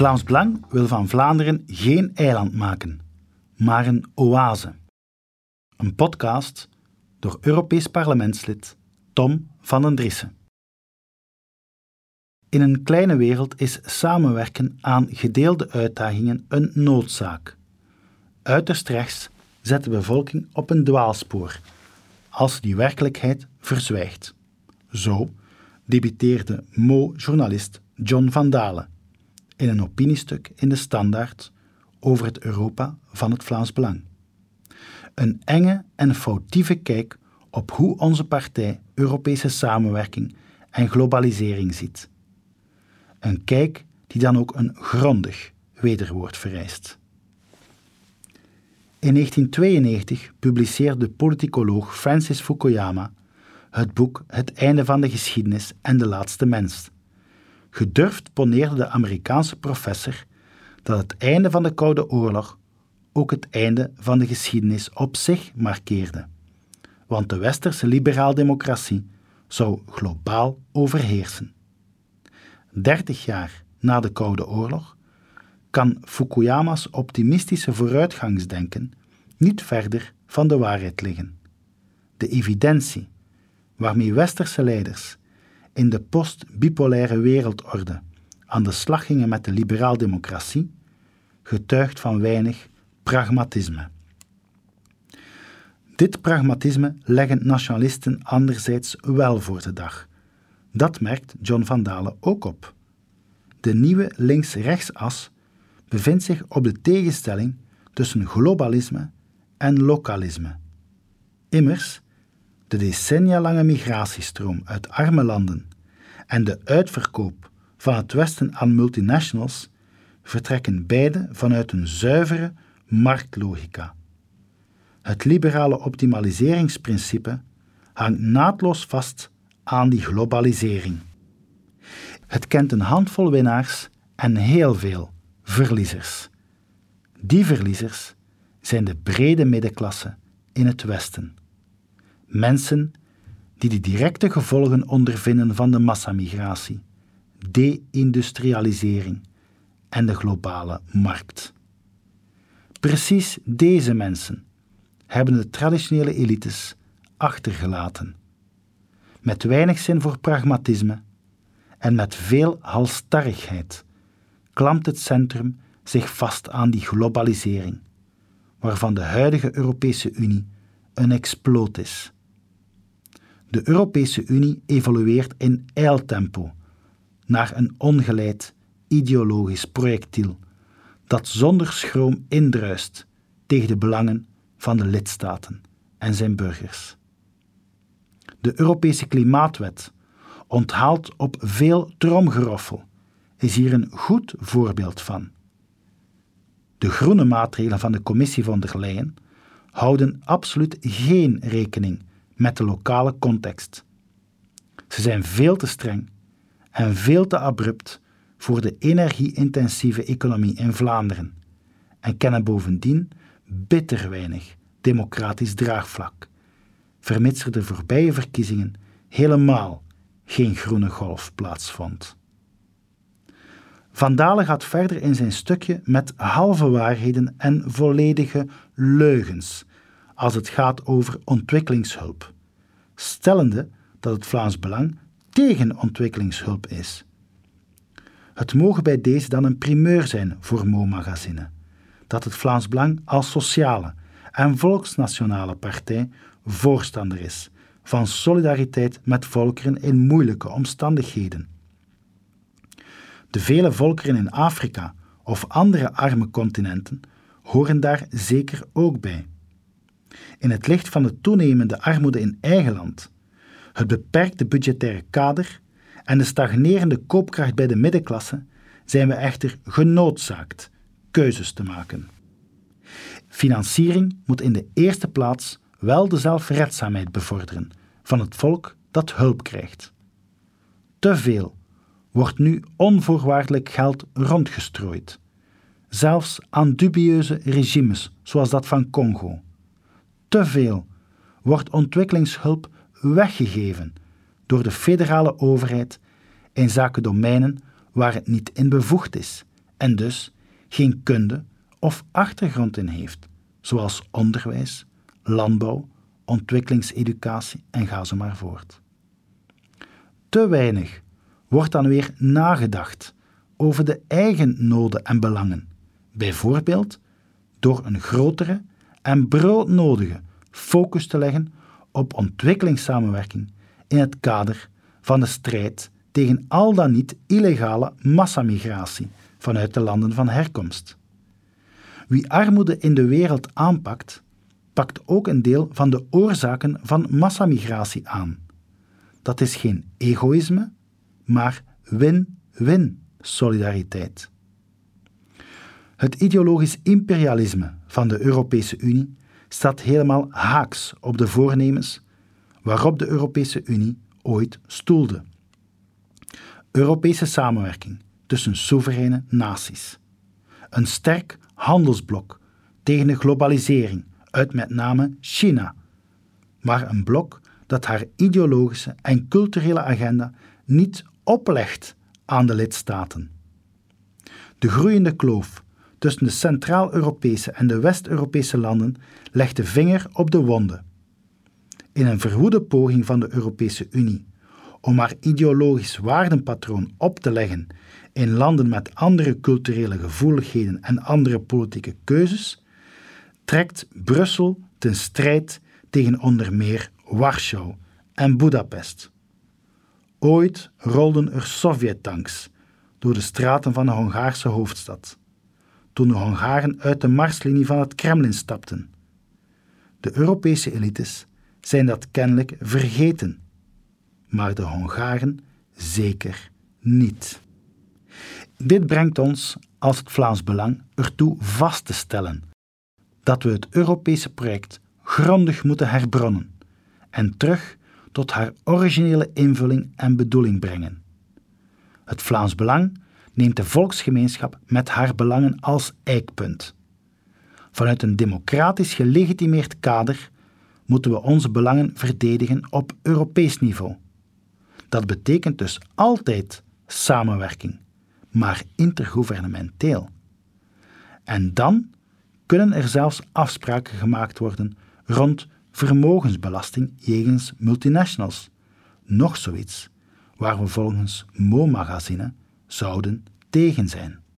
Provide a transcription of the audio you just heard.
Vlaams Belang wil van Vlaanderen geen eiland maken, maar een oase. Een podcast door Europees parlementslid Tom van den Driessen. In een kleine wereld is samenwerken aan gedeelde uitdagingen een noodzaak. Uiterst rechts zet de bevolking op een dwaalspoor als die werkelijkheid verzwijgt. Zo debiteerde Mo-journalist John van Dalen in een opiniestuk in de Standaard over het Europa van het Vlaams Belang. Een enge en foutieve kijk op hoe onze partij Europese samenwerking en globalisering ziet. Een kijk die dan ook een grondig wederwoord vereist. In 1992 publiceerde de politicoloog Francis Fukuyama het boek Het einde van de geschiedenis en de laatste mens. Gedurfd poneerde de Amerikaanse professor dat het einde van de Koude Oorlog ook het einde van de geschiedenis op zich markeerde. Want de westerse liberaal-democratie zou globaal overheersen. Dertig jaar na de Koude Oorlog kan Fukuyama's optimistische vooruitgangsdenken niet verder van de waarheid liggen. De evidentie waarmee westerse leiders in de post-bipolaire wereldorde aan de slag gingen met de liberaal-democratie, getuigt van weinig pragmatisme. Dit pragmatisme leggen nationalisten anderzijds wel voor de dag. Dat merkt John van Dalen ook op. De nieuwe links-rechtsas bevindt zich op de tegenstelling tussen globalisme en lokalisme. Immers, de decennia lange migratiestroom uit arme landen en de uitverkoop van het Westen aan multinationals vertrekken beide vanuit een zuivere marktlogica. Het liberale optimaliseringsprincipe hangt naadloos vast aan die globalisering. Het kent een handvol winnaars en heel veel verliezers. Die verliezers zijn de brede middenklasse in het Westen. Mensen die de directe gevolgen ondervinden van de massamigratie, deindustrialisering en de globale markt. Precies deze mensen hebben de traditionele elites achtergelaten. Met weinig zin voor pragmatisme en met veel halstarrigheid klampt het centrum zich vast aan die globalisering, waarvan de huidige Europese Unie een exploot is. De Europese Unie evolueert in eiltempo naar een ongeleid ideologisch projectiel dat zonder schroom indruist tegen de belangen van de lidstaten en zijn burgers. De Europese Klimaatwet, onthaald op veel tromgeroffel, is hier een goed voorbeeld van. De groene maatregelen van de Commissie van der Leyen houden absoluut geen rekening met de lokale context. Ze zijn veel te streng en veel te abrupt voor de energie-intensieve economie in Vlaanderen en kennen bovendien bitter weinig democratisch draagvlak, vermits er de voorbije verkiezingen helemaal geen groene golf plaatsvond. Van Dalen gaat verder in zijn stukje met halve waarheden en volledige leugens als het gaat over ontwikkelingshulp, stellende dat het Vlaams Belang tegen ontwikkelingshulp is. Het mogen bij deze dan een primeur zijn voor Mo-magazine, dat het Vlaams Belang als sociale en volksnationale partij voorstander is van solidariteit met volkeren in moeilijke omstandigheden. De vele volkeren in Afrika of andere arme continenten horen daar zeker ook bij. In het licht van de toenemende armoede in eigen land, het beperkte budgettaire kader en de stagnerende koopkracht bij de middenklasse zijn we echter genoodzaakt keuzes te maken. Financiering moet in de eerste plaats wel de zelfredzaamheid bevorderen van het volk dat hulp krijgt. Te veel wordt nu onvoorwaardelijk geld rondgestrooid, zelfs aan dubieuze regimes zoals dat van Congo. Te veel wordt ontwikkelingshulp weggegeven door de federale overheid in zaken domeinen waar het niet in bevoegd is en dus geen kunde of achtergrond in heeft, zoals onderwijs, landbouw, ontwikkelingseducatie en ga zo maar voort. Te weinig wordt dan weer nagedacht over de eigen noden en belangen, bijvoorbeeld door een grotere en broodnodige focus te leggen op ontwikkelingssamenwerking in het kader van de strijd tegen al dan niet illegale massamigratie vanuit de landen van herkomst. Wie armoede in de wereld aanpakt, pakt ook een deel van de oorzaken van massamigratie aan. Dat is geen egoïsme, maar win-win solidariteit. Het ideologisch imperialisme van de Europese Unie staat helemaal haaks op de voornemens waarop de Europese Unie ooit stoelde. Europese samenwerking tussen soevereine naties. Een sterk handelsblok tegen de globalisering uit met name China, maar een blok dat haar ideologische en culturele agenda niet oplegt aan de lidstaten. De groeiende kloof tussen de Centraal-Europese en de West-Europese landen legt de vinger op de wonden. In een verwoede poging van de Europese Unie om haar ideologisch waardenpatroon op te leggen in landen met andere culturele gevoeligheden en andere politieke keuzes, trekt Brussel ten strijd tegen onder meer Warschau en Budapest. Ooit rolden er Sovjet-tanks door de straten van de Hongaarse hoofdstad, toen de Hongaren uit de marslinie van het Kremlin stapten. De Europese elites zijn dat kennelijk vergeten, maar de Hongaren zeker niet. Dit brengt ons, als het Vlaams Belang, ertoe vast te stellen dat we het Europese project grondig moeten herbronnen en terug tot haar originele invulling en bedoeling brengen. Het Vlaams Belang neemt de volksgemeenschap met haar belangen als eikpunt. Vanuit een democratisch gelegitimeerd kader moeten we onze belangen verdedigen op Europees niveau. Dat betekent dus altijd samenwerking, maar intergouvernementeel. En dan kunnen er zelfs afspraken gemaakt worden rond vermogensbelasting jegens multinationals. Nog zoiets waar we volgens Mo-magazine zouden tegen zijn.